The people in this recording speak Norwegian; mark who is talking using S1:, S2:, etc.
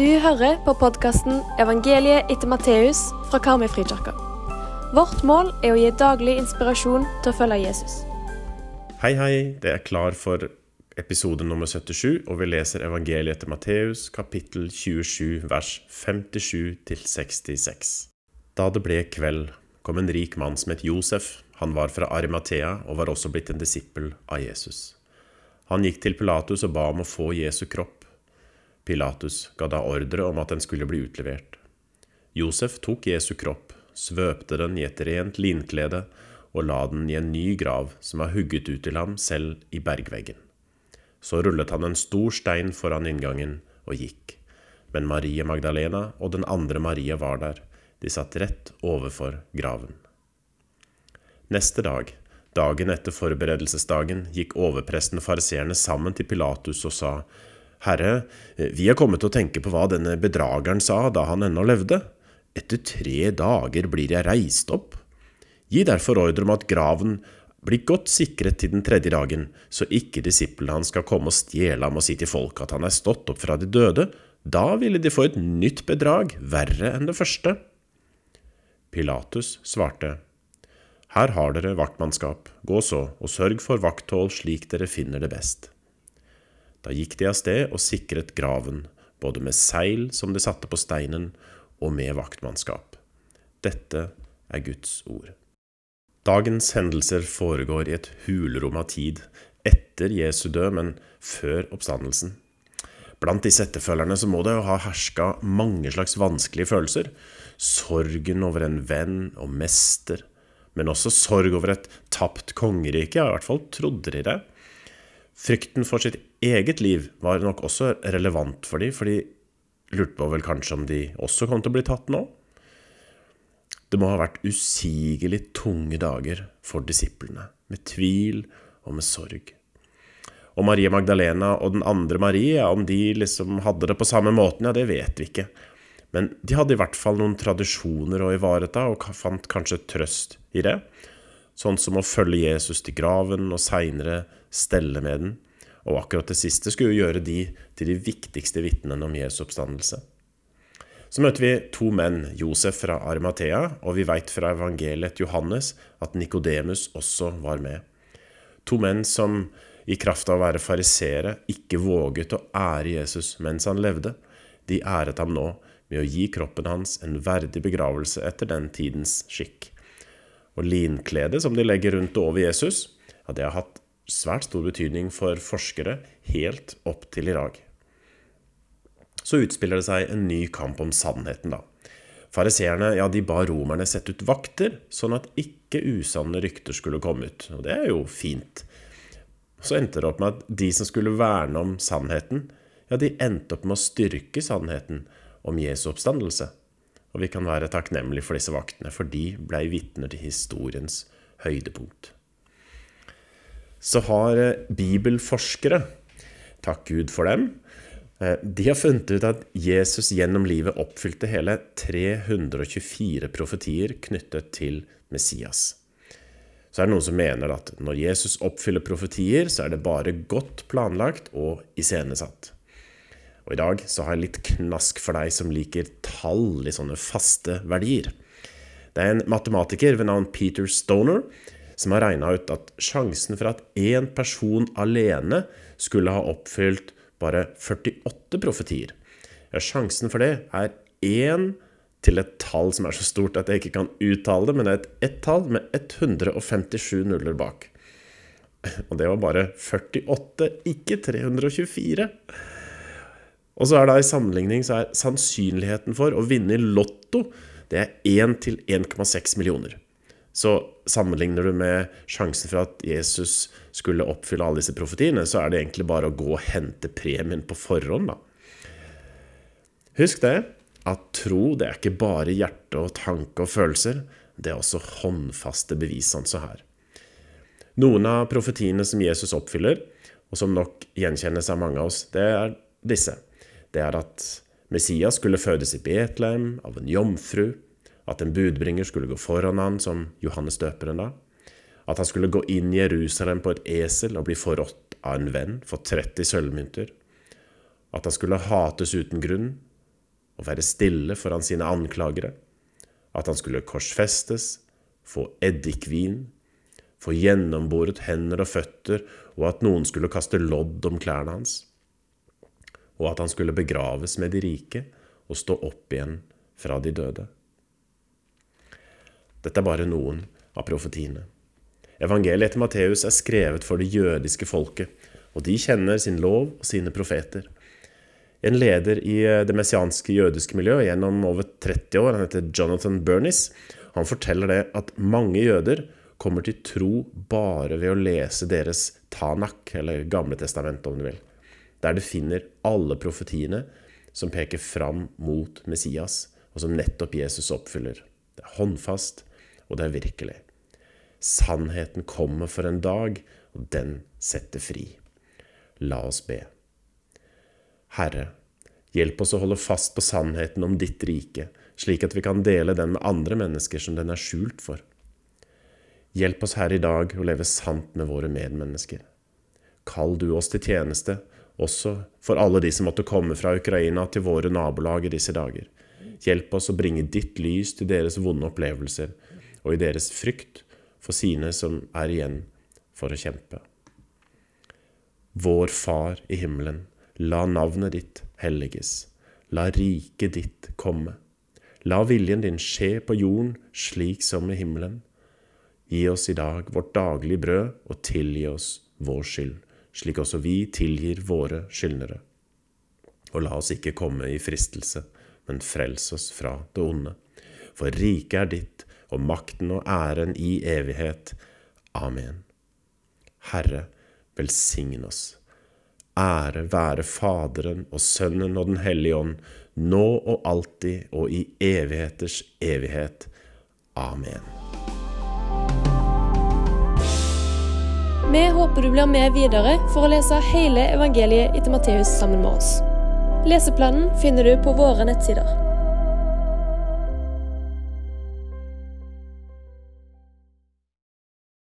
S1: Du hører på podkasten 'Evangeliet etter Matteus' fra Karmøyfrikirka. Vårt mål er å gi daglig inspirasjon til å følge Jesus.
S2: Hei, hei, det er klar for episode nummer 77, og vi leser evangeliet etter Matteus, kapittel 27, vers 57 66. Da det ble kveld, kom en rik mann som het Josef. Han var fra Arimathea og var også blitt en disippel av Jesus. Han gikk til Pilatus og ba om å få Jesu kropp. Pilatus ga da ordre om at den skulle bli utlevert. Josef tok Jesu kropp, svøpte den i et rent linklede og la den i en ny grav som var hugget ut til ham selv i bergveggen. Så rullet han en stor stein foran inngangen og gikk. Men Marie Magdalena og den andre Marie var der. De satt rett overfor graven. Neste dag, dagen etter forberedelsesdagen, gikk overpresten og fariseerne sammen til Pilatus og sa, Herre, vi er kommet til å tenke på hva denne bedrageren sa da han ennå levde. Etter tre dager blir jeg reist opp. Gi derfor ordre om at graven blir godt sikret til den tredje dagen, så ikke disiplene hans skal komme og stjele ham og si til folk at han er stått opp fra de døde. Da ville de få et nytt bedrag, verre enn det første. Pilatus svarte, Her har dere vaktmannskap, gå så og sørg for vakthold slik dere finner det best. Da gikk de av sted og sikret graven, både med seil som de satte på steinen, og med vaktmannskap. Dette er Guds ord. Dagens hendelser foregår i et hulrom av tid, etter Jesu død, men før oppstandelsen. Blant disse etterfølgerne så må det jo ha herska mange slags vanskelige følelser. Sorgen over en venn og mester, men også sorg over et tapt kongerike, i hvert fall trodde de det. Frykten for sitt eget liv var nok også relevant for dem, for de lurte på vel kanskje om de også kom til å bli tatt nå? Det må ha vært usigelig tunge dager for disiplene, med tvil og med sorg. Og Maria Magdalena og den andre Marie, om de liksom hadde det på samme måten, ja, det vet vi ikke. Men de hadde i hvert fall noen tradisjoner å ivareta, og fant kanskje trøst i det. Sånn som å følge Jesus til graven, og seinere stelle med den. Og akkurat det siste skulle jo gjøre de til de viktigste vitnene om Jesu oppstandelse. Så møter vi to menn, Josef fra Arimathea, og vi veit fra evangeliet Johannes at Nikodemus også var med. To menn som i kraft av å være fariseere ikke våget å ære Jesus mens han levde. De æret ham nå med å gi kroppen hans en verdig begravelse etter den tidens skikk. Og linkledet som de legger rundt og over Jesus, ja, det har hatt svært stor betydning for forskere helt opp til i dag så utspiller det seg en ny kamp om sannheten, da. Fariseerne ja, de ba romerne sette ut vakter, sånn at ikke usanne rykter skulle komme ut. Og det er jo fint. Så endte det opp med at de som skulle verne om sannheten, ja, de endte opp med å styrke sannheten om Jesu oppstandelse. Og vi kan være takknemlige for disse vaktene, for de blei vitner til historiens høydepunkt. Så har eh, bibelforskere, takk Gud for dem, Eh, de har funnet ut at Jesus gjennom livet oppfylte hele 324 profetier knyttet til Messias. Så er det noen som mener at når Jesus oppfyller profetier, så er det bare godt planlagt og iscenesatt. Og i dag så har jeg litt knask for deg som liker tall i sånne faste verdier. Det er en matematiker ved navn Peter Stoner som har regna ut at sjansen for at én person alene skulle ha oppfylt bare 48 profetier. Ja, sjansen for det er én til et tall som er så stort at jeg ikke kan uttale det, men det er et ett-tall med 157 nuller bak. Og det var bare 48, ikke 324. Og så er da i sammenligning så er sannsynligheten for å vinne i Lotto det er 1 til 1,6 millioner. Så sammenligner du med sjansen for at Jesus skulle oppfylle alle disse profetiene, så er det egentlig bare å gå og hente premien på forhånd, da. Husk det, at tro det er ikke bare hjerte og tanke og følelser, det er også håndfaste bevis, sånn så her. Noen av profetiene som Jesus oppfyller, og som nok gjenkjennes av mange av oss, det er disse. Det er at Messias skulle fødes i Betlehem av en jomfru, at en budbringer skulle gå foran han som Johannes døperen da. At han skulle gå inn i Jerusalem på et esel og bli forrådt av en venn for 30 sølvmynter. At han skulle hates uten grunn, og være stille foran sine anklagere, at han skulle korsfestes, få eddikvin, få gjennomboret hender og føtter, og at noen skulle kaste lodd om klærne hans, og at han skulle begraves med de rike og stå opp igjen fra de døde. Dette er bare noen av profetiene. Evangeliet etter Matteus er skrevet for det jødiske folket, og de kjenner sin lov og sine profeter. En leder i det messianske jødiske miljøet gjennom over 30 år, han heter Jonathan Bernis, han forteller det at mange jøder kommer til tro bare ved å lese deres Tanak, eller Gamle testament, om du vil, der du finner alle profetiene som peker fram mot Messias, og som nettopp Jesus oppfyller. Det er håndfast, og det er virkelig. Sannheten kommer for en dag, og den setter fri. La oss be. Herre, hjelp oss å holde fast på sannheten om ditt rike, slik at vi kan dele den med andre mennesker som den er skjult for. Hjelp oss her i dag å leve sant med våre medmennesker. Kall du oss til tjeneste, også for alle de som måtte komme fra Ukraina til våre nabolag i disse dager. Hjelp oss å bringe ditt lys til deres vonde opplevelser, og i deres frykt for sine som er igjen for å kjempe. Vår Far i himmelen, la navnet ditt helliges. La riket ditt komme. La viljen din skje på jorden slik som i himmelen. Gi oss i dag vårt daglige brød, og tilgi oss vår skyld, slik også vi tilgir våre skyldnere. Og la oss ikke komme i fristelse, men frels oss fra det onde. For riket er ditt, og makten og æren i evighet. Amen. Herre, velsign oss. Ære være Faderen og Sønnen og Den hellige ånd, nå og alltid og i evigheters evighet. Amen.
S1: Vi håper du blir med videre for å lese hele evangeliet etter Matteus sammen med oss. Leseplanen finner du på våre nettsider.